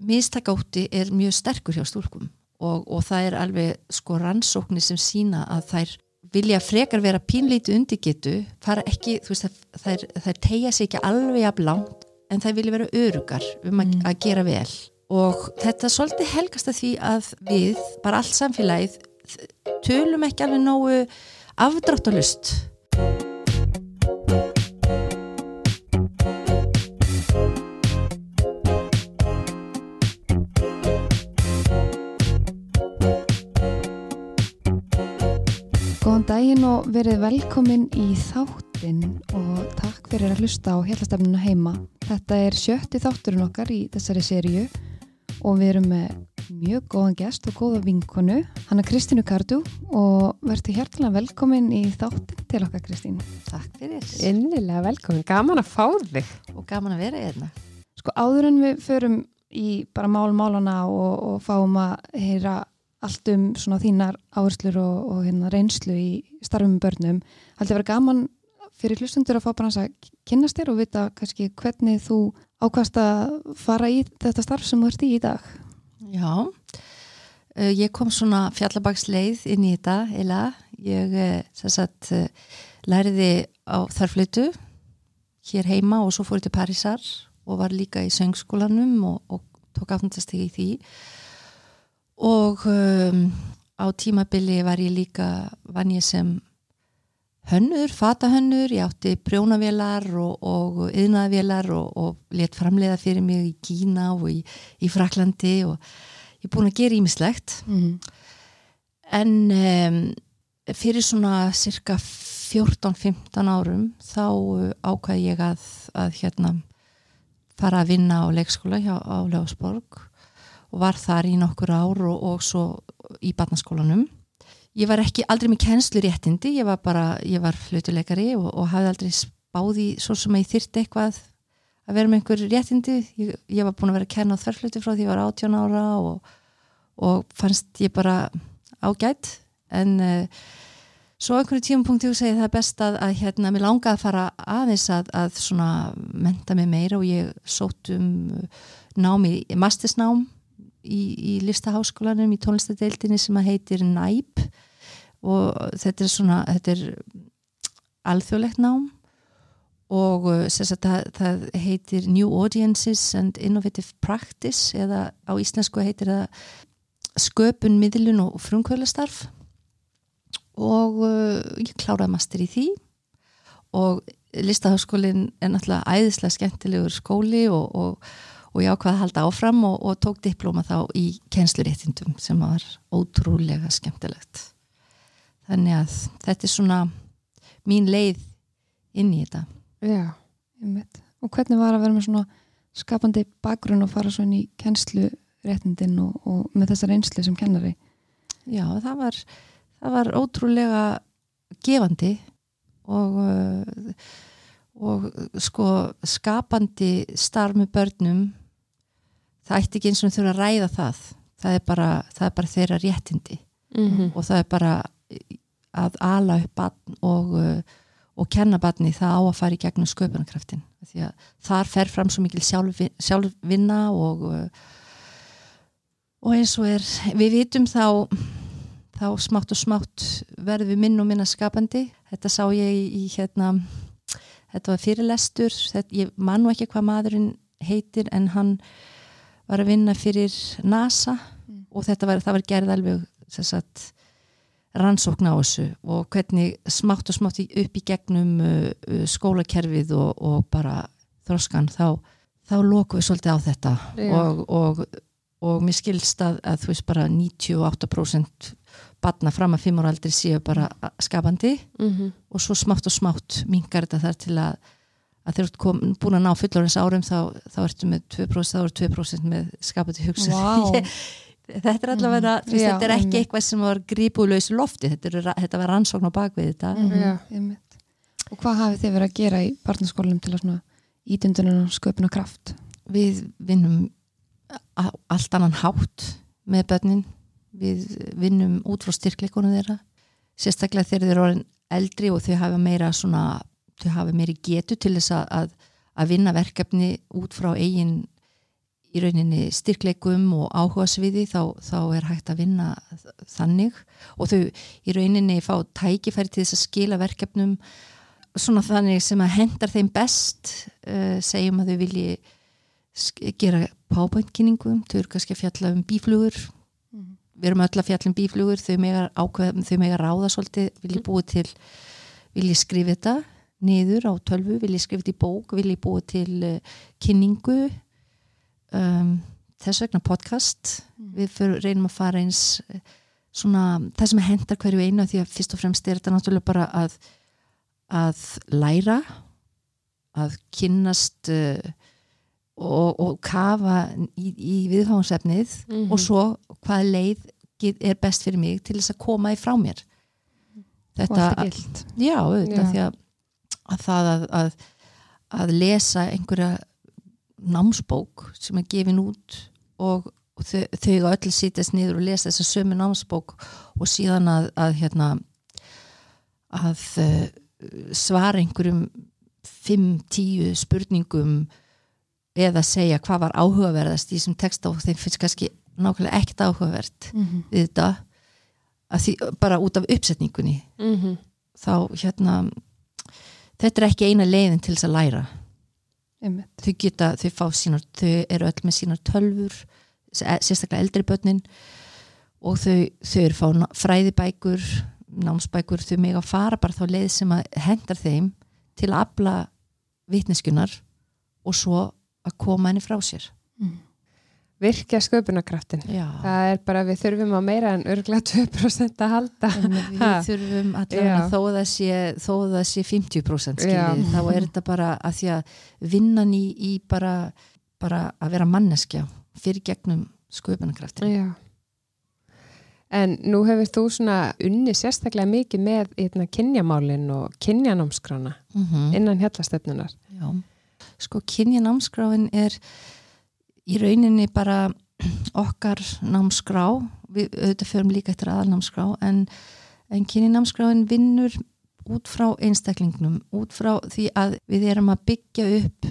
mistakátti er mjög sterkur hjá stúlkum og, og það er alveg sko rannsóknir sem sína að þær vilja frekar vera pínleiti undirgetu fara ekki, þú veist, þær, þær tegja sig ekki alveg að blánt en þær vilja vera örugar um að, Mm. að gera vel og þetta svolítið helgast að því að við, bara allt samfélagið tölum ekki alveg nógu afdráttalust daginn og verið velkomin í þáttinn og takk fyrir að hlusta á hérlastefnuna heima. Þetta er sjötti þátturinn okkar í þessari sériu og við erum með mjög góðan gest og góða vinkonu, hann er Kristínu Kardu og verður hjertilega velkomin í þáttinn til okkar Kristín. Takk fyrir Innilega velkomin, gaman að fá þig. og gaman að vera hérna Sko áður en við förum í bara mál-málana og, og fáum að heyra allt um svona þínar áherslur og, og hérna reynslu í starfum börnum, haldið að vera gaman fyrir hlustundur að fá bara hans að kynnast þér og vita kannski hvernig þú ákvast að fara í þetta starf sem þú ert í í dag. Já, uh, ég kom svona fjallabagsleið inn í þetta eila, ég sem sagt uh, læriði á þarflutu hér heima og svo fór ég til Parísar og var líka í söngskólanum og, og tók afnættastegi í því og um, á tímabili var ég líka vann ég sem hönnur, fatahönnur, ég átti brjónavélar og, og yðnaðavélar og, og let framleiða fyrir mig í Kína og í, í Fraklandi og ég er búin að gera ímislegt Mm. en um, fyrir svona cirka 14-15 árum þá uh, ákvað ég að, að hérna fara að vinna á leikskóla hjá á Ljósborg og var þar í nokkur ár og, og svo í barnaskólanum. Ég var ekki aldrei með kennslu réttindi, ég var bara, ég var flutuleikari og, og hafði aldrei spáði svo sem að ég þyrti eitthvað að vera með einhver réttindi. Ég, ég var búin að vera að kenna á þverflutu frá því ég var 18 ára og, og fannst ég bara ágætt en uh, svo einhverju tímapunkti ég segi það best að, að hérna, mér langaði að fara aðeins að, að svona menta mig meira og ég sótt um námi, mastisnám í, í listaháskólanum í tónlistadeildinni sem að heitir NÆP. Og þetta er svona þetta er alþjóðlegt nám. Og uh, sagt, það, það heitir New Audiences and Innovative Practice eða á íslensku heitir það sköpun, miðlun og frumkvölastarf og uh, ég kláraði master í því. Og listaháskólinn er náttúrulega æðislega skemmtilegur skóli og, og, og ég ákvaði að halda áfram og, og tók diplóma þá í kennsluréttindum sem var ótrúlega skemmtilegt þannig að þetta er svona mín leið inn í þetta Já, Einmitt. Og hvernig var að vera með svona skapandi bakgrunn og fara svo inn í kennslu réttindin og, og með þessa reynslu sem kennari? Já, það var, það var ótrúlega gefandi og, uh, og sko skapandi starf með börnum það ætti ekki eins og þurfa að ræða það. Það er bara, það er bara þeirra réttindi. Mm og það er bara að ala upp barn og, uh, og kenna barni það á að fara í gegnum sköpunarkraftin því að þar fer fram svo mikil sjálfvi- sjálfvinna og uh, og eins og er við vitum þá þá smátt og smátt verðum við minn og minna skapandi. Þetta sá ég í, í hérna þetta var fyrirlestur þetta, ég man nú ekki hvað maðurinn heitir en hann var að vinna fyrir NASA Mm. og þetta var, var gerð alveg sagt, rannsókn á þessu og hvernig smátt og smátt upp í gegnum uh, uh, skólakerfið og, og bara þroskan þá, þá lokum við svolítið á þetta Já. og, og, og mér skilst að, að þú veist bara 98% batna fram að fimm ára aldrei séu bara skapandi -hmm. og svo smátt og smátt mingar þetta þar til að að þeir eru kom, búin að ná fullorins árum þá, þá ertu með 2% þá eru 2% með skapandi hugsun Vá. þetta er allavega mm. Já, þetta er ekki eitthvað sem var grípulöys lofti, þetta, er, þetta var rannsókn á bakvið þetta Já. einmitt. Og hvað hafið þið verið að gera í barnaskólanum til að svona ídundunum og sköpuna kraft? við vinnum á allt annan hátt með börnin við vinnum út frá styrkleikunum þeirra. Sérstaklega þegar þeir eru orðin eldri og þau hafa meira svona þau hafa meiri getu til þess að, að, vinna verkefni út frá eigin í rauninni styrkleikum og áhuga sviði þá, þá er hægt að vinna þannig. Og þau í rauninni fá tækifæri til þess að skila verkefnum svona þannig sem að hendar þeim best uh, segjum að þau vilji gera PowerPoint-kynningum þau eru kannski að fjalla um bíflugur við erum öll að fjalla um bíflugur þau mega, ákveð, þau mega ráða svolítið vilji búið til vilji skrifa þetta niður á tölvu vilji skrifa þetta í bók, vilji búið til uh, kynningu um, þess vegna podcast. Við fyrir, reynum að fara eins eh, svona, það sem hendar hverju einu því að fyrst og fremst er þetta náttúrulega bara að að læra að kynnast uh, og, og kafa í, í viðfáðsefnið Mhm. og svo hvaða leið er best fyrir mig til þess að koma því frá mér þetta, já, auðvitað Já. því að, að það að, að, að lesa einhverja námsbók sem er gefin út og, þau, þau öll sýtast niður og lesa þessa sömu námsbók og síðan að, að hérna að uh, svara einhverjum 5-10 spurningum eða segja hvað var áhugaverðast í þessum texta og þeim finnst kannski nákvæmlega ekkert áhugavert mm við þetta. Því, bara út af uppsetningunni. Mhm. þá hérna þetta er ekki eina leiðin til þess að læra. Þau geta, þau fá sínar þau eru öll með sínar tölfur s- sérstaklega eldri börnin. Og þau, þau eru fá fræðibækur námsbækur, þau mega fara bara þá leið sem að hendar þeim til að afla vitneskunar og svo að koma henni frá sér Virkja sköpunarkraftin. Það er bara við þurfum að meira en örglega 2% að halda. við Ha. þurfum allavega þó að sé, þó að það sé 50% Já. skiljið, þá er þetta bara að því að vinnan í, í bara, bara að vera manneskja fyrir gegnum sköpunarkraftin Já. En nú hefur þú svona unni sérstaklega mikið með hérna, kynjamálin og kynjanámskrána mm innan hjallastefnunar. Já, sko kynja námskráin er í rauninni bara okkar námskrá við auðvitað förum líka eftir aðalnámskrá en, en kynja námskráin vinnur út frá einstaklingnum út frá því að við erum að byggja upp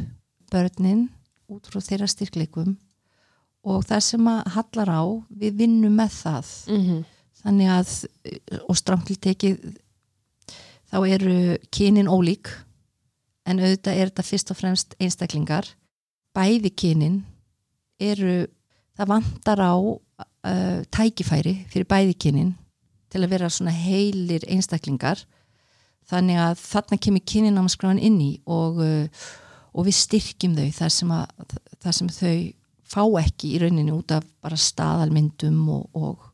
börnin út frá þeirra styrkleikum og það sem að hallar á við vinnum með það Mm -hmm. þannig að og strámtil tekið þá eru kynin ólík en auðvitað er þetta fyrst og fremst einstaklingar bæði kynin eru það vantar á uh, tækifæri fyrir bæði kynin til að vera svona heilir einstaklingar þannig að þarna kemur kyninámskráin inn í og, uh, og við styrkjum þau þar sem, að, þar sem þau fá ekki í rauninni út af bara staðalmyndum og, og,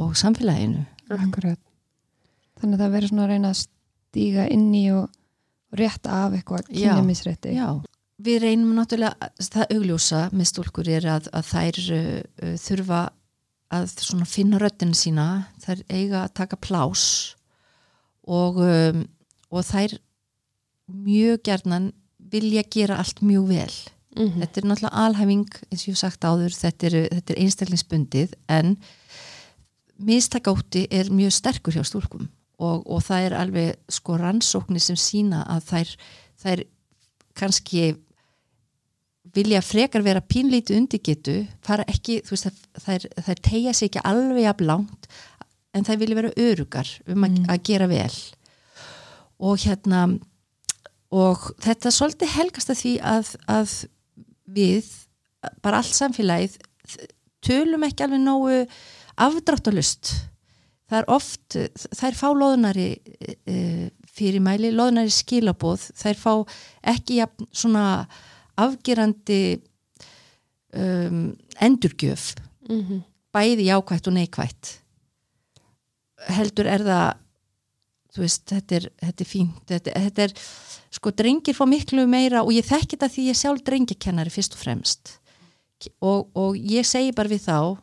og samfélaginu Akkurat. þannig að það verður svona að reyna að stíga inn í og, rétta af eitthvað Já. kynjamisrétti Já, við reynum náttúrulega það augljósa með stúlkur er að, að þær uh, þurfa að finna röddinu sína þær eiga að taka plás og, um, og þær mjög gerðnan vilja gera allt mjög vel. Mm þetta er náttúrulega alhæfing eins og ég hef sagt áður, þetta er, þetta er einstaklingsbundið en mistakátti er mjög sterkur hjá stúlkum og, og það er alveg sko rannsóknir sem sína að þær, þær kannski vilja frekar vera pínlítið undirgetu fara ekki, þú veist, þær, þær tegja sig ekki alveg jafn langt en þær vilja vera örugar um að, að gera vel. Og hérna og þetta er svolítið helgast að því að, að við, bara allt samfélagið tölum ekki alveg nógu afdráttalust það er oft, þær fá loðnari e, fyrirmæli, loðnari skilaboð, þær fá ekki jafn, svona afgerandi um, endurgjöf -hmm. bæði jákvætt og neikvætt. Heldur er það þú veist, þetta er, þetta er fínt þetta, þetta er, sko, drengir fá miklu meira og ég þekki þetta því ég sjálf drengjakennari fyrst og fremst. Og, og ég segi bara við þá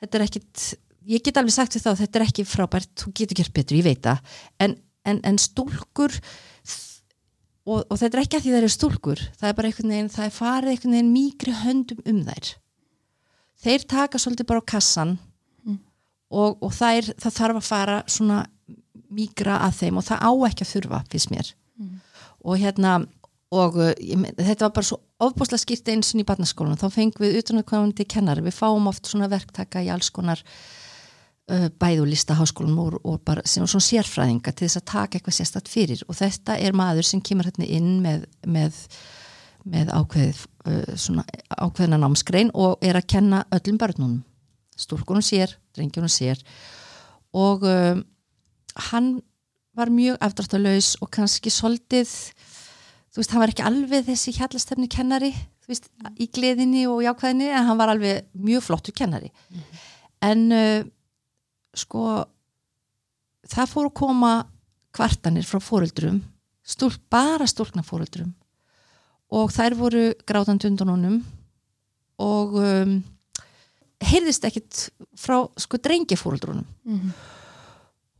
þetta er ekkit ég get alveg sagt við þá, þetta er ekki frábært þú getur gert betur, ég veit það. En, en, en stúlkur og, og þetta er ekki að því það eru stúlkur. Það er bara einhvern veginn, það er farið einhvern veginn mýgri höndum um þær. Þeir taka svolítið bara á kassan og, og það, er, það þarf að fara svona mýgra að þeim og það á ekki að þurfa fyrst mér. Og hérna og uh, ég þetta var bara svo ofbúslega skýrt eins og í barnaskólan þá fengum við utan að komandi kennari. Við fáum oft svona verktaka í alls konar bæðu listaháskólum og, og bara sem svona sérfræðinga til þess að taka eitthvað sérstætt fyrir. Og þetta er maður sem kemur hérna inn með, með, með ákveð, uh, svona, ákveðna námsgrein og er að kenna öllum börnunum. Stúrkunum sér, drengjunum sér. Og um, hann var mjög afdráttalauðs og kannski soldið þú veist, hann var ekki alveg þessi hjallastefni kennari, þú veist, í gleðinni og jákvæðinni, en hann var alveg mjög flottu kennari. En uh, sko það fór að koma kvartanir frá fóruldrum stúlk, bara stúlkna fóruldrum og þær voru grátandi undan honum og um, heyrðist ekkit frá sko drengi fóruldrunum Mhm.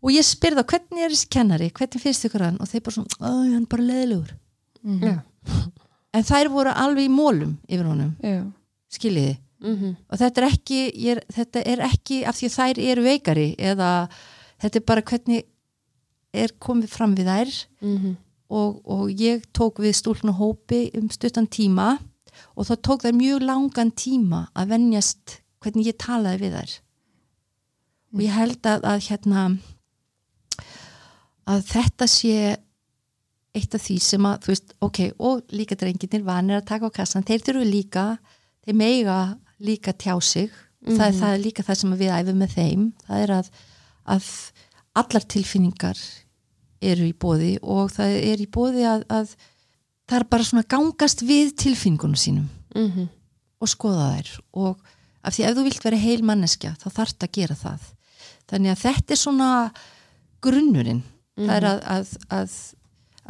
og ég spyrði þá hvernig er þessi kennari, hvernig finnst ykkur hann og þeir bara svona, "Æ, hann er bara leðilegur Mhm. Já. en þær voru alveg í mólum yfir honum, Já. skiljiði Mhm. og þetta er ekki er, þetta er ekki af því að þær eru veikari eða þetta er bara hvernig er komið fram við þær Mhm. og, og ég tók við stúlknu hópi um stuttan tíma og þá tók þær mjög langan tíma að venjast hvernig ég talaði við þær og ég held að, að hérna að þetta sé eitt af því sem að, þú veist, ok, og líka drengirnir vanir að taka á kassan, þeir þurfu líka þeir meiga líka tjá sig. Það, er, það er líka það sem við æfum með þeim. Það er að, að allar tilfinningar eru í bóði og það er í bóði að, að það er bara svona gangast við tilfinningunum sínum Mhm. og skoða þær. Og af því ef þú vilt vera heil manneskja þá þarf að gera það. Þannig að þetta er svona grunnurinn. Það er að, að, að,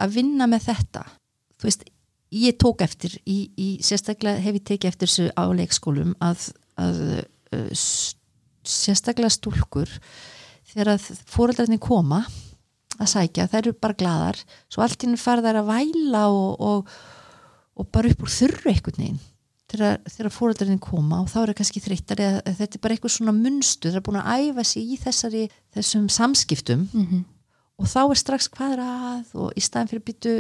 að vinna með þetta. Þú veist, ég tók eftir í, í sérstaklega hef ég tekið eftir þessu á leikskólum að, að uh, sérstaklega stúlkur þegar að fóreldrarnir koma að sækja, þær eru bara gladar svo allt í henni fara þær að væla og, og, og bara upp úr þurru einhvern veginn þegar, þegar fóreldrarnir koma og þá er það kannski þreyttar eða þetta er bara eitthvað svona munstu það er búin að æfa sig í þessari þessum samskiptum Mhm. og þá er strax hvað er að og í staðin fyrir byttu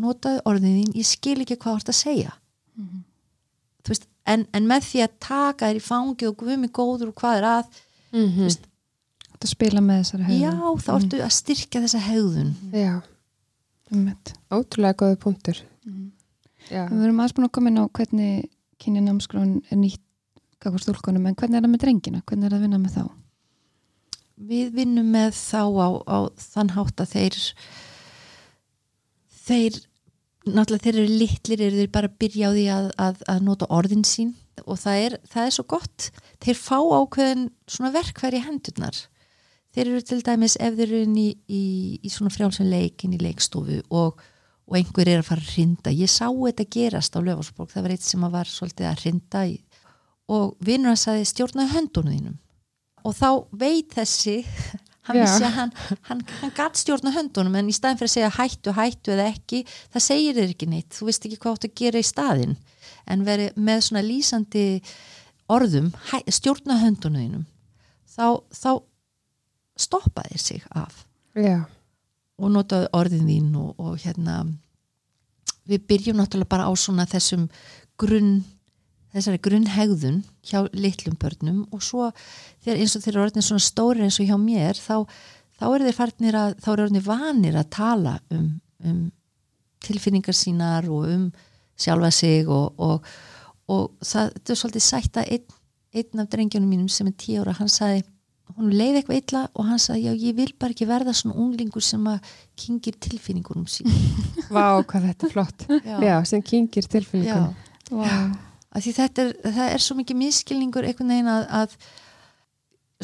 notaðu orðin þín, ég skil ekki hvað þú ert að segja Mhm. Þú veist, en, en með því að taka þér í fangi og guðmi góður og hvað er að Mhm. veist, Þetta spila með þessari hegðun. já, þá ertu að styrkja þessa hegðun Já, ótrúlega góði punktur. Mhm. Já. Við erum aðeins búin að koma inn á hvernig kynjanámskrón er nýtt kakvar stúlkunum, en hvernig er það með drengina? Hvernig er það að vinna með þá? við vinnum með þá á, á þann hátt að þeir þeir náttúrulega þeir eru litlir eru þeir bara að byrja á því að, að, að nota orðin sín. Og það er, það er svo gott. Þeir fá ákveðin svona verkværi hendurnar. Þeir eru til dæmis ef þeir eru inn í, í, í svona frjálsum leik inn í leikstofu og, og einhver er að fara að hrinda. Ég sá þetta gerast á löfarsborg það var eitt sem að var svolítið að hrinda í, og vinnur hann sagði stjórnaði höndunum þínum. Og þá veit þessi hann Já. vissi að hann, hann, hann gatt stjórna höndunum en í staðin fyrir að segja hættu, hættu eða ekki, það segir þér ekki neitt þú veist ekki hvað átt að gera í staðin en veri með svona lýsandi orðum, hæ, stjórna höndunum þá, þá stoppa þér sig af Já. og notaðu orðin þín og, og hérna við byrjum náttúrulega bara á svona þessum grunn þessari grunnhegðun hjá litlum börnum og svo þegar eins og þeir eru orðin svona stóri eins og hjá mér þá, þá eru þeir farnir að þá eru orðin vanir að tala um, um tilfinningar sínar og um sjálfa sig og, og, og það, þetta er svolítið sætt að einn, einn af drengjónum mínum sem er tíu ára, hann sagði hún leiði eitthvað illa og hann sagði já ég vil bara ekki verða svona unglingur sem að kingir tilfinningunum sín Vá, hvað þetta er flott. Já. Já, sem kingir já, tilfinningunum. Wow. Að því þetta er, það er svo mikið miskilningur einhvern veginn að, að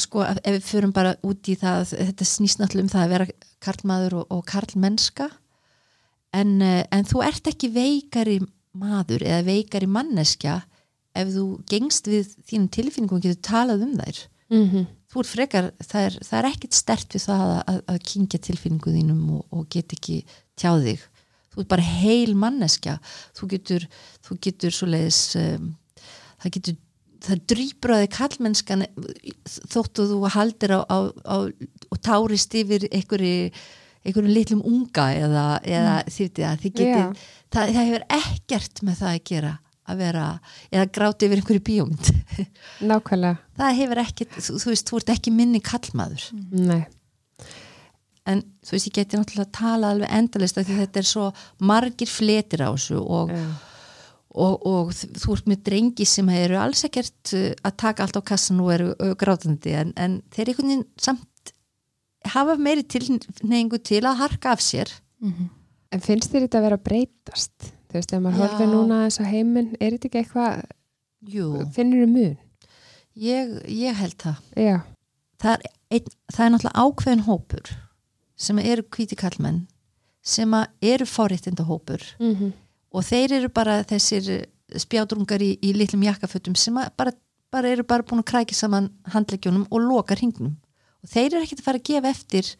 sko að ef við förum bara út í það þetta snýst náttúrulega um það að vera karlmaður og, og karlmennska. En, eh, en þú ert ekki veikari maður eða veikari manneskja ef þú gengst við þínum tilfinningum og getur talað um þær. Mm þú ert frekar, það er, það er ekkit stert við það að, að, að kingja tilfinningu þínum og, og get ekki tjáð þig þú ert bara heil manneskja. Þú getur, þú getur svoleiðis um, það getur það drýpur að þig kallmennskan þóttu þú haldir á, á, á og tárist yfir einhverju einhverjum litlum unga eða, eða þýtti að þið getið Já. það, það hefur ekkert með það að gera að vera, eða gráti yfir einhverju bíómynd. Nákvæmlega, það hefur ekkert, þú, þú veist, þú ert ekki minni kallmaður nei en þú veist, ég geti náttúrulega að tala alveg endalist af því þetta er svo margir fletir á þessu og, Já. og, og þú ert með drengi sem eru alls ekkert uh, að taka allt á kassan og eru uh, grátandi en, en þeir einhvern veginn samt hafa meiri tilneyingu til að harka af sér En finnst þér þetta að vera að breytast? Þú veist, ef maður Já. horfir núna þess að heiminn, er þetta ekki eitthvað, Jú, finnur þú mun? ég, ég held það Já, það er, ein, það er náttúrulega ákveðin hópur sem eru hvíti kallmenn sem eru forréttinda hópur mm -hmm. og þeir eru bara þessir spjátrungar í, í litlum jakkafötum sem bara, bara eru bara búin að krækja saman handleggjónum og loka hringnum. Og þeir eru ekkert að fara að gefa eftir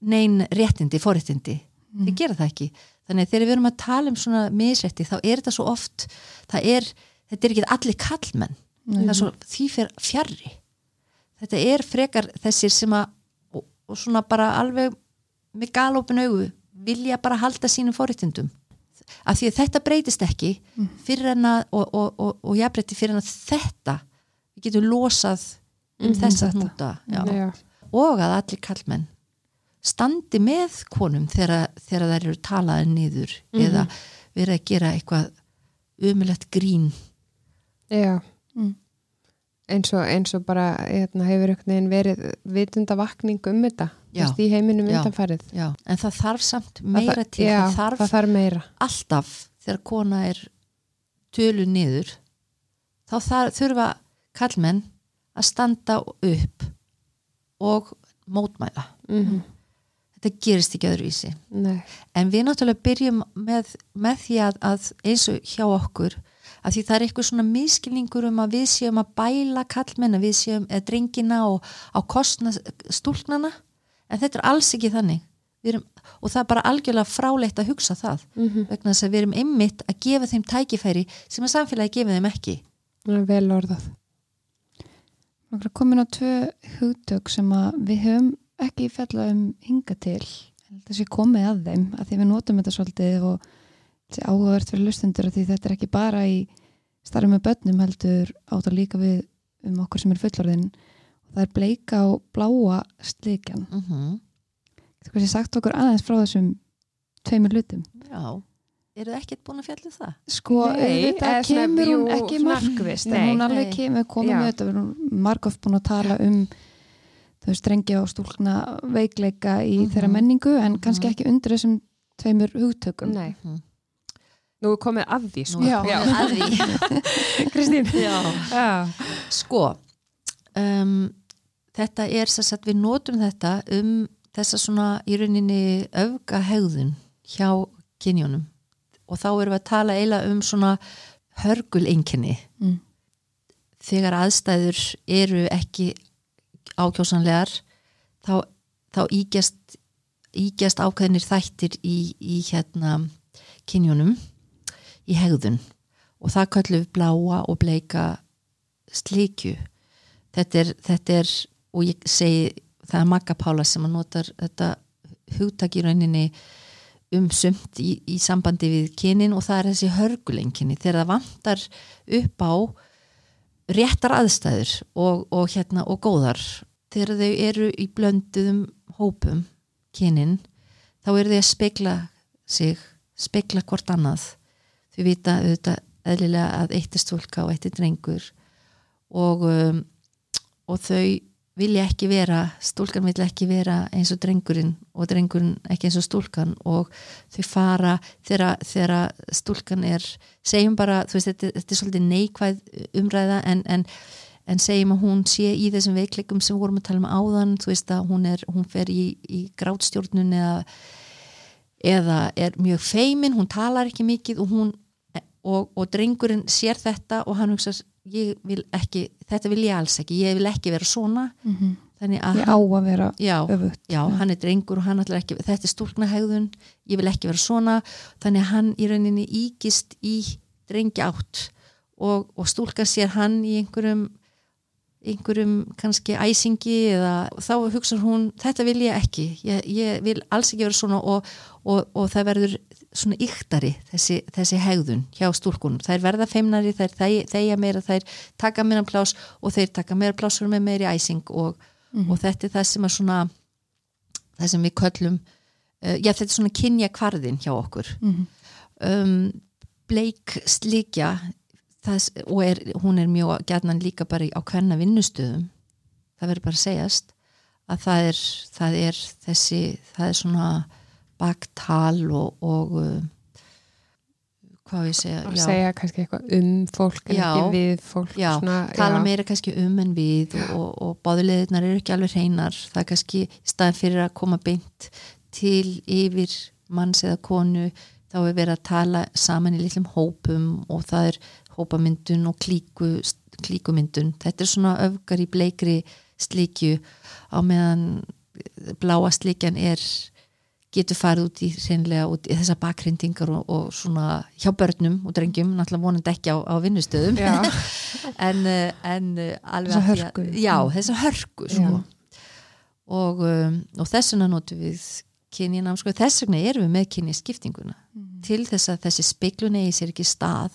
nein réttindi, forréttindi. Þeir gera það ekki. Þannig að þegar við erum að tala um svona misrétti þá er þetta svo oft er, þetta er ekki allir kallmenn það er svo því fyrir fjarrri þetta er frekar þessir sem að og, og svona bara alveg með galopin augu vilja bara halda sínum forréttindum af því að þetta breytist ekki fyrir en að og, og, og, og jafnbreytti fyrir en að þetta við getum losað um þessa þetta. hnúta já. já, og að allir kallmenn standi með konum þegar, þegar þær eru talaði niður eða verið að gera eitthvað umilegt grín já. Mm. Eins, eins og bara hérna, hefur einhvern veginn verið vitundavakning um þetta. Veist, í heiminum undanfarið. en það þarf samt meira það, til já, það þarf það þarf meira. alltaf þegar kona er tölu niður þá þar, þurfa kallmenn að standa upp og mótmæla. Mm þetta gerist ekki öðruvísi. Nei, en við náttúrulega byrjum með, með því að, að eins og hjá okkur að því það er eitthvað svona miskilningur um að við séum að bæla kallmenn að við séum eða drengina og á kostna stúlknana en þetta er alls ekki þannig Við erum, og það er bara algjörlega fráleitt að hugsa það Mhm. vegna þess að við erum einmitt að gefa þeim tækifæri sem að samfélagi gefa þeim ekki vel orðað. Okkur komin á tvö hugtök sem að við höfum ekki fjallað um hinga til þessi komið að þeim að því við notum þetta svolítið og áhugavert fyrir lustendur að því þetta er ekki bara í starfum með börnum heldur átt að líka við um okkur sem er fullorðin það er bleika og bláa slikjan. mm -hmm. Þú veist, ég sagt okkur aðeins frá þessum tveimur hlutum. Já, eru þið ekkert búin að fjalla um það? Sko, svona, kemur hún ekki markvist en hún alveg kemur, Já. með þetta við erum margóft búin að tala um þau strengja og stúlkna veikleika í Mhm. þeirra menningu en Mhm. kannski ekki undir þessum tveimur hugtökum Nei, Mhm. nú er komið að því, sko. Já. komið að því. Kristín. Já. Já. Sko, um, þetta er þess að við notum þetta um þessa svona í rauninni öfga hegðun hjá kynjónum og þá erum við að tala eiginlega um svona hörgul einkenni Mm. þegar aðstæður eru ekki ákjósanlegar þá, þá ígjast, ígjast ákveðnir þættir í, í hérna kynjónum í hegðun. Og það kallum við bláa og bleika slikju. Þetta er, þetta er og ég segi það er Magga Pála sem að notar þetta hugtak í rauninni um sumt í, í sambandi við kynin og það er þessi hörgulenginni þegar það vantar upp á réttar aðstæður og, og hérna og góðar. Þegar þau eru í blönduðum hópum kynin þá eru þau að spekla sig spekla hvort annað. Þau vita auðvitað eðlilega að eitt er stúlka og eitt er drengur og, um, og þau vilja ekki vera, stúlkan vilja ekki vera eins og drengurinn og drengurinn ekki eins og stúlkan og þau fara þegar, stúlkan er segjum bara, veist, þetta, þetta er svolítið neikvæð umræða en, en, en segjum að hún sé í þessum veikleikum sem vorum að tala um áðan, þú veist að hún, er, hún fer í, í grátstjórnun eða, eða er mjög feimin, hún talar ekki mikið og hún og, og drengurinn sér þetta og hann hugsa ég vil ekki, þetta vil ég alls ekki. Ég vil ekki vera svona. Mm þannig að ég á að vera já, öfugt. já, hann er drengur og hann ætlar ekki, þetta er stúlkna hegðun ég vil ekki vera svona. Þannig að hann í rauninni ígist í drengi átt og, og stúlka sér hann í einhverjum einhverjum kannski æsingi eða þá hugsa hún þetta vil ég ekki, ég, ég vil alls ekki vera svona. Og, og, og það verður svona yktari þessi, þessi hegðun hjá stúlkunum, þær verða feimnari þær þeg- þegja meira, þær taka meira plás og þeir taka meira plásur með meiri æsing og, og þetta er það sem er svona það sem við köllum uh, já þetta er svona kynja kvarðin hjá okkur. Mhm. um, bleik slíkja og er, hún er mjög gætnan líka bara á hvenna vinnustöðum það verður bara að segjast að það er, það er þessi það er svona baktal og, og uh, hvað ég segja? Já, segja kannski eitthvað um fólk en Já. ekki við fólk Já, svona, tala já. meira kannski um en við og, og, og báðuleðirnar eru ekki alveg hreinar. Það er kannski í staðin fyrir að koma beint til yfir manns eða konu þá er verið að tala saman í litlum hópum og það er hópamyndun og klíku, klíkumyndun. Þetta er svona öfgar í bleikri slíkju á meðan bláa slíkjan er getur farið út í út í þessa bakhrindingar og, og svona hjá börnum og drengjum, náttúrulega vonandi ekki á, á vinnustöðum. En, eh, en eh, alveg Þessa hörku. að, já, þessa hörku sko. og, um, og þess vegna notum við kynjinam sko, þess vegna erum við með kynjaskiptinguna. Til þess að þessi speiklun eigi sér ekki stað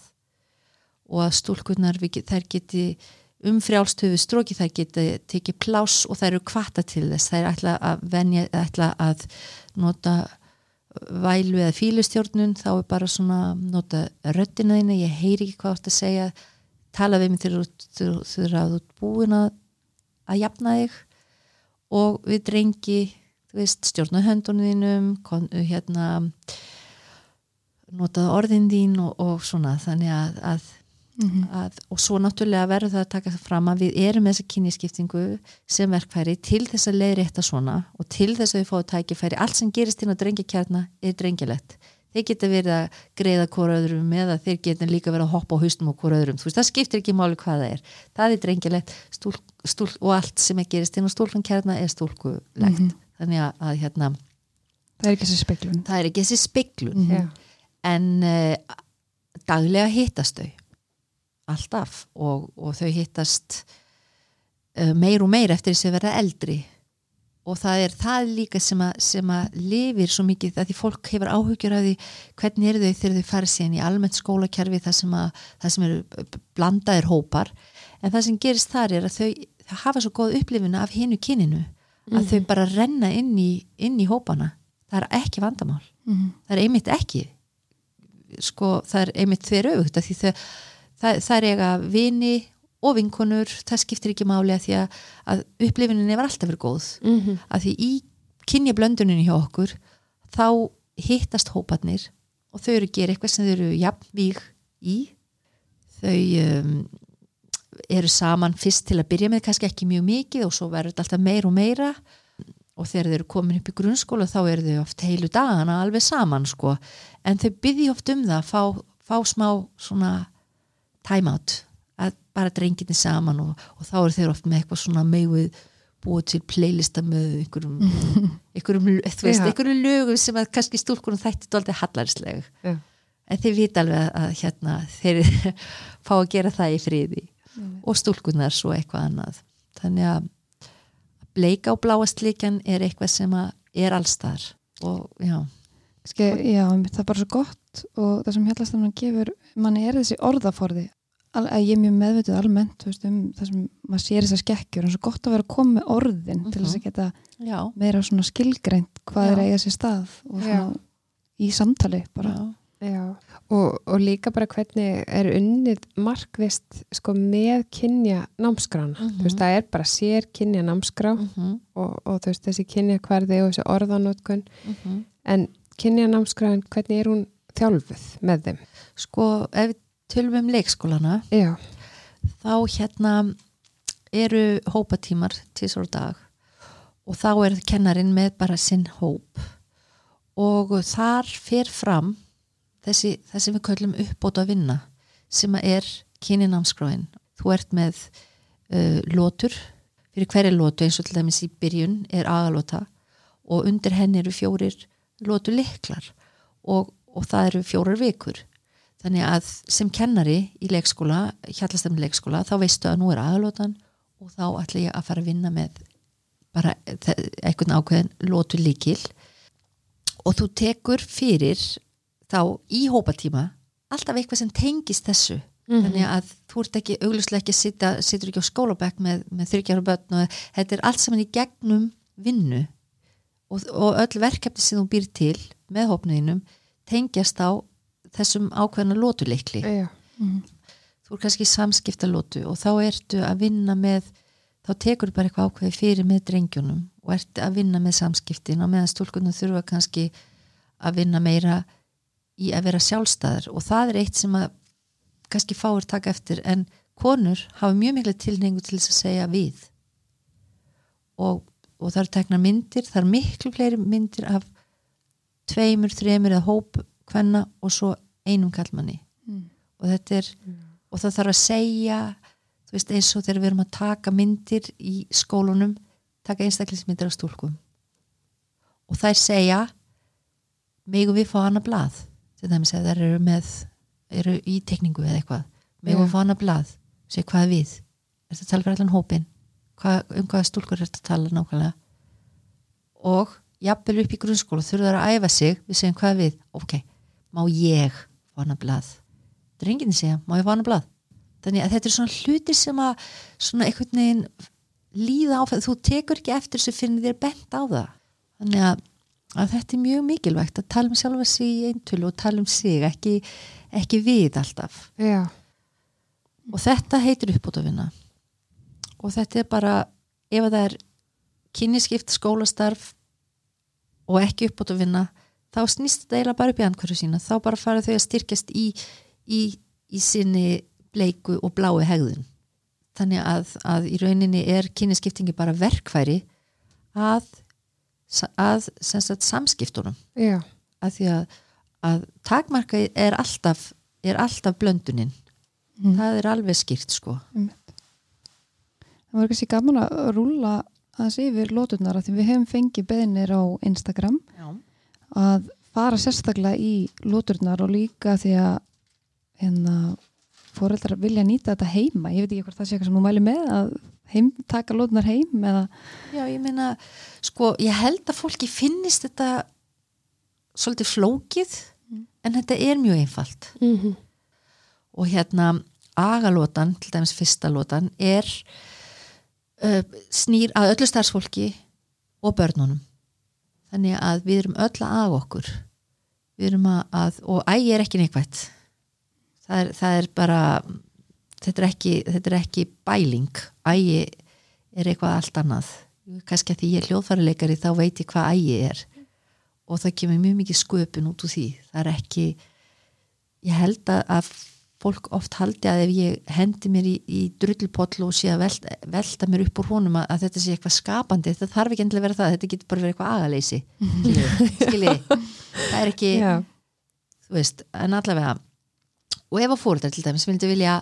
og að stúlkunar þær geti um frjálstöfu stróki þær geti tekið pláss og þær eru kvata til þess. Þær ætla að venja, ætla að nota vælu eða fílustjórnun þá er bara svona nota röddina þína, ég heyri ekki hvað ert að segja. Tala við mig þegar þú- þegar að búin að að jafna þig. Og við drengi veist, stjórna höndunum þínum kon, hérna notað orðin þín og, og svona. Þannig að, að, Mhm. að og svo náttúrulega verður það að taka það fram að við erum með þessa kynjaskiptingu sem verkfæri til þess að leiðrétta svona og til þess að við fáum tækifæri. Allt sem gerist inn á drengjakjarna er drengjulegt þeir geta verið að greiða hvora öðrum eða þeir geta líka verið að hoppa á haustum á hvora öðrum, þú veist, það skiptir ekki máli hvað það er. Það er stúl, og allt sem er gerist inn á stúlkankjarna er stúlkulegt. Þannig að, að hérna, það er ekki þessi speklun það er ekki þessi spiklun Mhm. Já. en uh, daglega hittast þau alltaf og, og þau hittast uh, meir og meir eftir þess að vera eldri. Og það er það líka sem að, sem að lifir svo mikið að því fólk hefur áhugjur af því hvernig eru þau þegar þau fara síðan í almennt skólakerfi það sem, að, það sem eru blandaðir hópar. En það sem gerist þar er að þau, þau hafa svo góð upplifuna af hinu kyninu að þau bara renna inn í, inn í hópana. Það er ekki vandamál. Mhm. það er einmitt ekki sko það er einmitt þver auðvitað því þau, það, það er eiga vini og vinkonur, það skiptir ekki máli að því að, að upplifunin var alltaf verið góð. Mhm. að því í kynja blöndunin hjá okkur þá hittast hóparnir og þau eru að gera eitthvað sem þau eru jafnvíg í. Þau um, eru saman fyrst til að byrja með kannski ekki mjög mikið og svo verður þetta alltaf meir og meira. Og þegar þau eru komin upp í grunnskóla þá eru þau oft heilu dagana alveg saman sko. En þau byrði oft um það að fá, fá smá svona time out að bara drenginni saman og, og þá eru þeir oft með eitthvað svona megið búið til playlista með einhverjum, einhverjum, veist, Já. einhverjum lögum sem að kannski stúlkunum þætti dóldi hallarisleg Já. en þeir vita alveg að, hérna, þeir fá að gera það í friði og stúlkunar svo eitthvað annað þannig að bleika og bláa slikjan er eitthvað sem að er allstar og já, Ske, já, það er bara svo gott og það sem hérlastanum gefur manni er þessi orðaforði að ég er mjög meðvituð almennt þú veist, um það sem maður sér þessar skekkjur en svo gott að vera að koma með orðin til þess að geta já, meira svona skilgreint hvað Já. er að eiga sér stað og Já. svona í samtali bara já. Já, og, og líka bara hvernig er unnið markvist sko með kynja námskrána. Mhm. Þú veist, það er bara sér kynja námskrá Mm og, og þú veist, þessi kynja hverði og þessi orðanótkun. -hmm. En kynja námskráin, hvernig er hún þjálfuð með þeim? Sko ef við tölum um leikskólana Já, þá hérna eru hópatímar til svo dag og þá er kennarin með bara sinn hóp. Og þar fer fram þessi, þessi við köllum uppbót að vinna sem er kyninamskráin þú ert með uh, lótur fyrir hverja lótu eins og til dæmis í byrjun er agalóta og undir henni eru fjórir lótu liklar og, og það eru fjórar vikur þannig að sem kennari í leikskóla, hjallastemni leikskóla þá veistu að nú er aðalótan og þá ætla ég að fara að vinna með bara eitthvað ákveðin lótu líkil og þú tekur fyrir þá í hópatíma alltaf eitthvað sem tengist þessu. Mm -hmm. þannig að þú ert ekki augluslega ekki að sitja, sittur ekki á skólabæk með, með þryggjára börn og þetta er allt saman í gegnum vinnu. Og, og öll verkefni sem þú býr til með hópniðinum tengjast á þessum ákveðna lótuleikli mm -hmm. þú er kannski samskipta lótu og þá ertu að vinna með þá tekur bara eitthvað ákveði fyrir með drengjunum og ert að vinna með samskiptin og meðan stúlkunum þurfa kannski að vinna meira í að vera sjálfstæðar. Og það er eitt sem að kannski fáir taka eftir en konur hafa mjög miklu tilningu til þess að segja við. Og, og það er tekna myndir það er miklu fleiri myndir af tveimur, þreimur eða hóp hvenna og svo einum kallmanni mm. og þetta er mm. og það þarf að segja þú veist eins og þegar við erum að taka myndir í skólunum taka einstaklismyndir af stúlkum. Og þær segja megum við fá hana blað? Til dæmis að þær eru með eru í tekningu eða eitthvað. Megum við fá hana blað? Segja hvað við? Er þetta að tala fyrir allan hópin hvað, um hvaða stúlkur er þetta að tala nákvæmlega? Og jafnvel upp í grunnskólu þurfa þær að æfa sig við segjum hvað við? Ok, má ég fá hana blað? Drenginni segja, má ég fá hana blað? Þannig að þetta er svona hluti sem að svona einhvern veginn líða á þú tekur ekki eftir sem finnir þér bent á það. Þannig að, að þetta er mjög mikilvægt að tala um sjálfa sig í eintölu og tala um sig ekki, ekki við alltaf. Já. og þetta heitir uppbútafinna og þetta er bara ef það er kynniskipt skólastarf og ekki uppbútafinna þá snýst þetta eiginlega bara upp í andkværu sína. Þá bara fara þau að styrkjast í, í, í sinni bleiku og blái hegðun. Þannig að, að í rauninni er kynniskiptingi bara verkfæri að, að sagt, samskiptunum. Já. að því að, að takmarka er alltaf, er alltaf blönduninn mm. það er alveg skýrt sko. Mm. Það var kannski gaman að rúla að sé yfir lóturnar að því við hefum fengið beðinir á Instagram. Já að fara sérstaklega í lúturnar og líka því að hérna, fóreldrar vilja nýta þetta heima ég veit ekki hvort það sé eitthvað sem þú mæli með að heim, taka lúturnar heim eða... Já, ég meina, sko ég held að fólki finnist þetta svolítið flókið mm. en þetta er mjög einfalt mm -hmm. og hérna agalótan, til dæmis fyrsta lótan er uh, snýr að öllu starfsfólki og börnunum þannig að við erum öll að okkur. Við erum að, og ægi er ekki neikvægt það er, það er bara þetta er, ekki, þetta er ekki bæling. Ægi er eitthvað allt annað. Kannski að því ég er hljóðfærileikari þá veit ég hvað ægi er. Og það kemur mjög mikið sköpun út úr því. Það er ekki ég held að fólk oft haldi að ef ég hendi mér í, í drullpoll og sé að velta, velta mér upp úr honum að, að þetta sé eitthvað skapandi þetta þarf ekki endilega að vera það, þetta getur bara verið eitthvað agaleysi. Skilji, það er ekki Já. þú veist, en allavega og ef að fóröldar til dæmis vildi vilja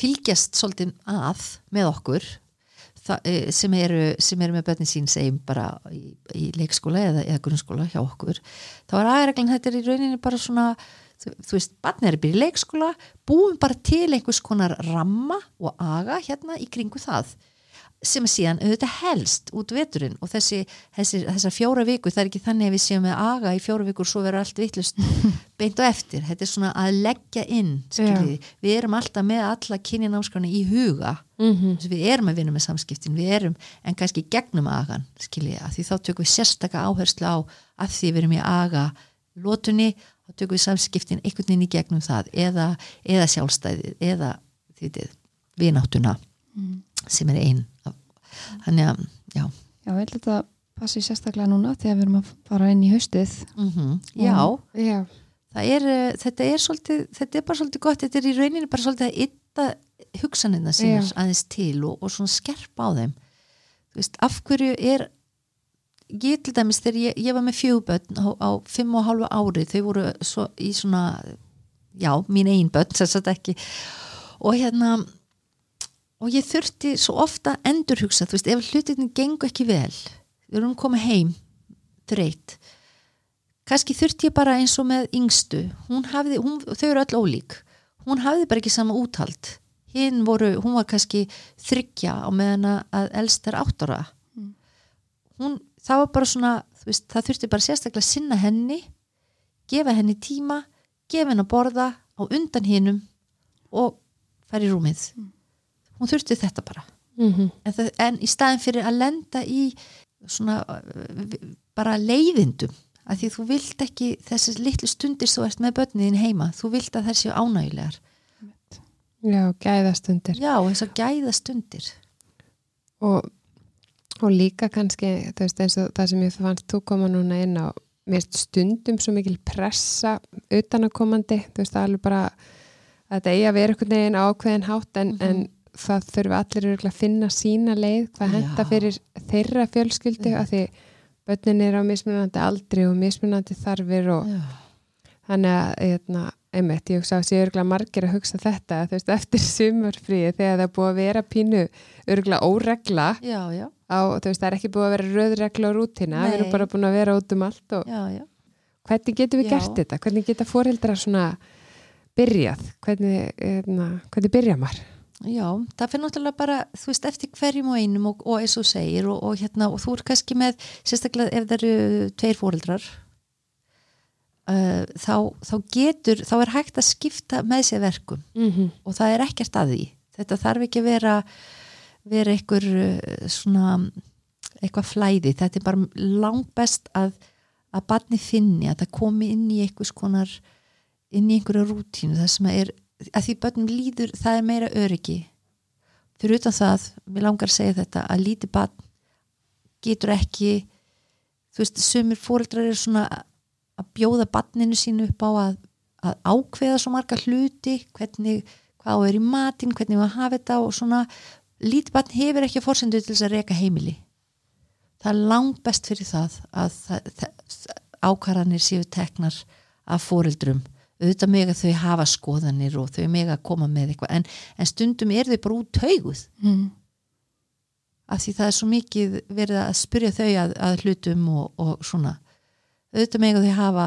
fylgjast svolítið að með okkur það, e, sem, eru, sem eru með börnin sín segjum bara í, í leikskóla eða, eða grunnskóla hjá okkur þá er aðreglan þetta er í rauninni bara svona þú veist, barnið er að byrja í leikskóla búum bara til einhvers konar ramma og aga hérna í kringu það sem er síðan auðvitað helst út veturinn og þessi, þessi þessar fjóra viku, það er ekki þannig að við séum með aga í fjóra vikur svo verður allt vittlust beint og eftir, þetta er svona að leggja inn, skiljiði, yeah. við erum alltaf með alla kynjanámskrona í huga mm -hmm. við erum að vinna með samskiptin við erum, en kannski gegnum agan skiljiði, því þá tökum við sérstaka áherslu á að því við erum í aga lótunni þá tökum við samskiptin einhvern veginn í gegnum það eða, eða sjálfstæðið eða viðnáttuna mm. sem er einn þannig að, já Já, ég held að þetta passi sérstaklega núna þegar við erum að fara inn í haustið mm -hmm. Já, já. Er, eh, þetta er svolítið þetta er bara svolítið gott, þetta er í rauninni bara svolítið að ytta hugsanina sín aðeins til og, og svona skerpa á þeim þú veist, af hverju er ég til dæmis þegar ég, ég var með fjögubötn á, á fimm og hálfa ári þau voru svo, í svona já, mín einn bötn, að ekki. Og hérna og ég þurfti svo ofta endurhugsa, þú veist, ef hlutinni gengur ekki vel við erum komið heim þreyt kannski þurfti ég bara eins og með yngstu hún hafði, hún, þau eru öll ólík hún hafði bara ekki sama úthald. Hinn voru, hún var kannski þryggja á meðan að elst er áttara Mm. hún, það var bara svona veist, það þurfti bara sérstaklega að sinna henni gefa henni tíma gefa henni að borða á undan hinnum og fara í rúmið. Hún þurfti þetta bara. Mm en, það, en í staðin fyrir að lenda í svona uh, bara leiðindum að því þú vilt ekki þessi litlu stundir þú ert með börniðin heima þú vilt að þær séu ánægulegar Já, gæðastundir. Já, þess að gæða stundir og, og líka kannski þú veist eins og það sem ég fannst þú koma núna inn á mér finnst stundum svo mikil pressa utanakomandi, þú veist það er alveg bara að þetta eigi að vera einhvern veginn ákveðin hátt en, Mhm. en það þurfi allir að finna sína leið hvað henda fyrir þeirra fjölskyldu af því börnin er á mismunandi aldri og mismunandi þarfir og já, þannig að eitna, einmitt, ég hugsa að sé örgulega margir að hugsa þetta þú veist, eftir sumarfríi þegar það er búið að vera pínu örgulega óregla já, já, á, þú veist, það er ekki búið að vera röðregla og rútina, við erum bara búin að vera út um allt og já, hvernig getum við gert þetta? Hvernig geta foreldrar svona byrjað? Hvernig, eitna, hvernig byrja maður? Já, það fyrir náttúrulega bara, þú veist, eftir hverjum og einum og, og eins og segir og, og hérna, og þú er kannski með, sérstaklega ef það eru tveir fóreldrar uh, þá, þá getur, þá er hægt að skipta með sér verkum Mm -hmm. og það er ekkert að því. Þetta þarf ekki að vera, vera einhver uh, svona, eitthvað flæði, þetta er bara langt best að, að barni finni, að það komi inn í einhvers konar, inn í einhverja rútínu, það sem er, að því börnum líður, það er meira öryggi. Fyrir utan það, mér langar að segja þetta, að lítið barn getur ekki, þú veist, sumir fóreldrar eru svona að bjóða barninu sínu upp á að, að ákveða svo marga hluti, hvernig, hvað er í matinn, hvernig við hafa þetta og svona, lítið barn hefur ekki að forsendu til þess að reka heimili. Það er langt best fyrir það að ákvarðanir séu teknar af fóreldrum auðvitað mig að þau hafa skoðanir og þau mig að koma með eitthvað en, en stundum er þau bara út tauguð Mm. af því það er svo mikið verið að spyrja þau að, að hlutum og, og svona auðvitað mig að þau hafa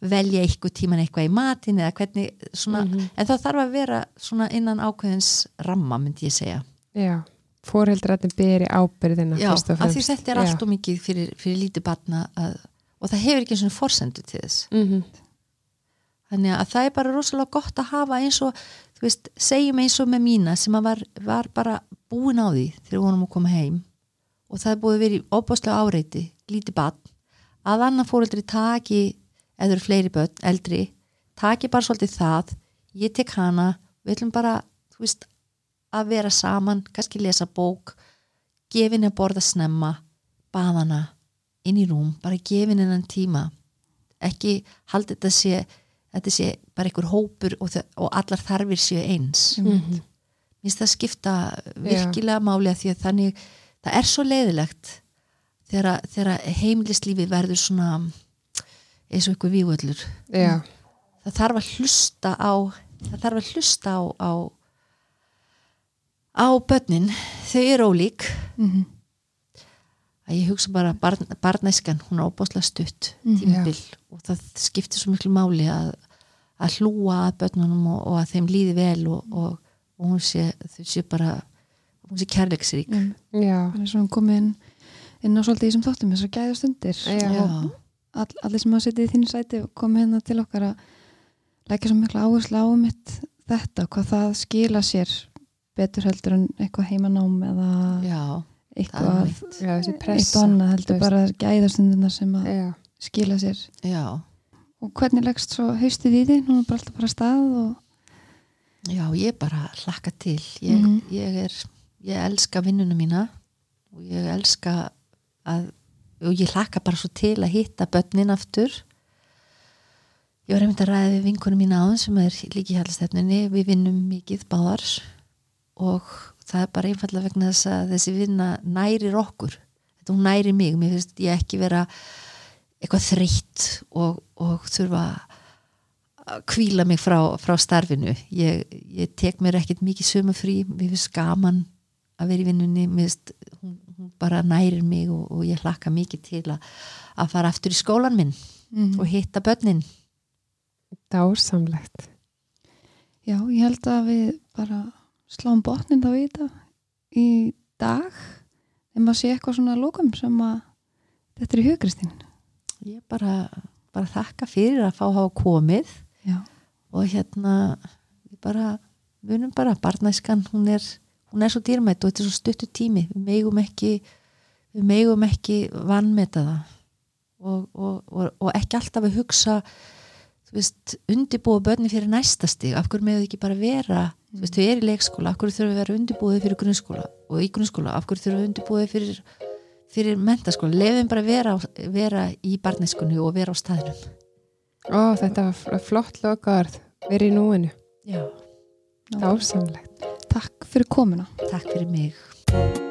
velja eitthvað tíman eitthvað í matin eða hvernig svona, Mhm. en það þarf að vera svona innan ákveðins ramma myndi ég segja. Já, foreldrarnir byrja ábyrðina Já, af því þetta er allt og mikið fyrir, fyrir lítið batna að, og það hefur ekki svona forsendu til þess. Mm -hmm. þannig að það er bara rosalega gott að hafa eins og, þú veist, segjum eins og með mína sem að var, var bara búin á því þegar vonum að koma heim. Og það er búið að vera í óbáslega áreiti lítið batn, að annar fóreldri taki, eða eru fleiri börn eldri, taki bara svolítið það ég tek hana, við ætlum bara þú veist, að vera saman kannski lesa bók gefin að borða snemma baðana, inn í rúm bara gefin hennan tíma. Ekki haldi þetta sé þetta sé bara einhver hópur og, og allar þarfir séu eins. Mm -hmm. minnst það skipta virkilega máli að því að þannig það er svo leiðilegt þegar, þegar heimilislífi verður svona eins og einhver vígvöllur. Já, það þarf að hlusta á það þarf að hlusta á á, á börnin. Þau eru ólík. Mm að ég hugsa bara barn, barnæskan hún er óbáslega stutt Mhm. tímabil og það skiptir svo miklu máli að, að hlúa að börnunum og, og að þeim líði vel og, og, og hún sé, þau sé bara hún sé kærleiksrík. Mm. já, Þannig svo hún komið inn, á svolítið í sem þáttum þessar gæða stundir. Já. og all, allir sem hafa setið í þínu sæti komið hérna til okkar að leggja svo mikla áherslu á mitt þetta, hvað það skila sér betur heldur en eitthvað heimanám eða já, eitthvað eitt og annað heldur bara gæða stundirna sem að Já, skila sér. Já, og hvernig leggst svo haustið í því nú er bara alltaf bara stað og já, ég bara hlakka til. Ég, Mhm. ég er ég elska vinnuna mína og ég elska að og ég hlakka bara svo til að hitta börnin aftur. Ég var einmitt að ræða við vinkunum mína áðan sem er líki hjálpstefninni við vinnum mikið báðar og það er bara einfallega vegna þess að þessi vinna nærir okkur. Þetta hún nærir mig, mér finnst ég ekki vera eitthvað þreytt og, og þurfa að kvíla mig frá, frá starfinu. Ég, ég tek mér ekkert mikið sömufrí, mér finnst gaman að vera í vinnunni. Mér finnst, bara nærir mig og, og ég hlakka mikið til að, að fara aftur í skólan minn mm. og hitta börnin. Dásamlegt. Já, ég held að við bara sláum botnin þá í þetta í dag. Ef maður sé eitthvað svona lókum sem að þetta er í hugristin Ég bara, bara þakka fyrir að fá að hafa komið. Já, og hérna við bara, við unum bara barnæskan, hún er, hún er svo dýrmætt og þetta er svo stuttu tími, við megum ekki við megum ekki vannmeta það. Og, og, og, og ekki alltaf að hugsa þú veist, undibúa börni fyrir næsta stig, af hverju meðu ekki bara vera þú veist, þau eru í leikskóla, af hverju þurfum við að vera undibúið fyrir grunnskóla og í grunnskóla, af hverju þurfum við undibúið fyrir fyrir mentaskóla, lefum bara vera, vera í barnæskunni og vera á staðnum. Ó, þetta var fl- flott lokaðarð, verið í núinu. Já, Dásamlegt. Takk fyrir komuna. Takk fyrir mig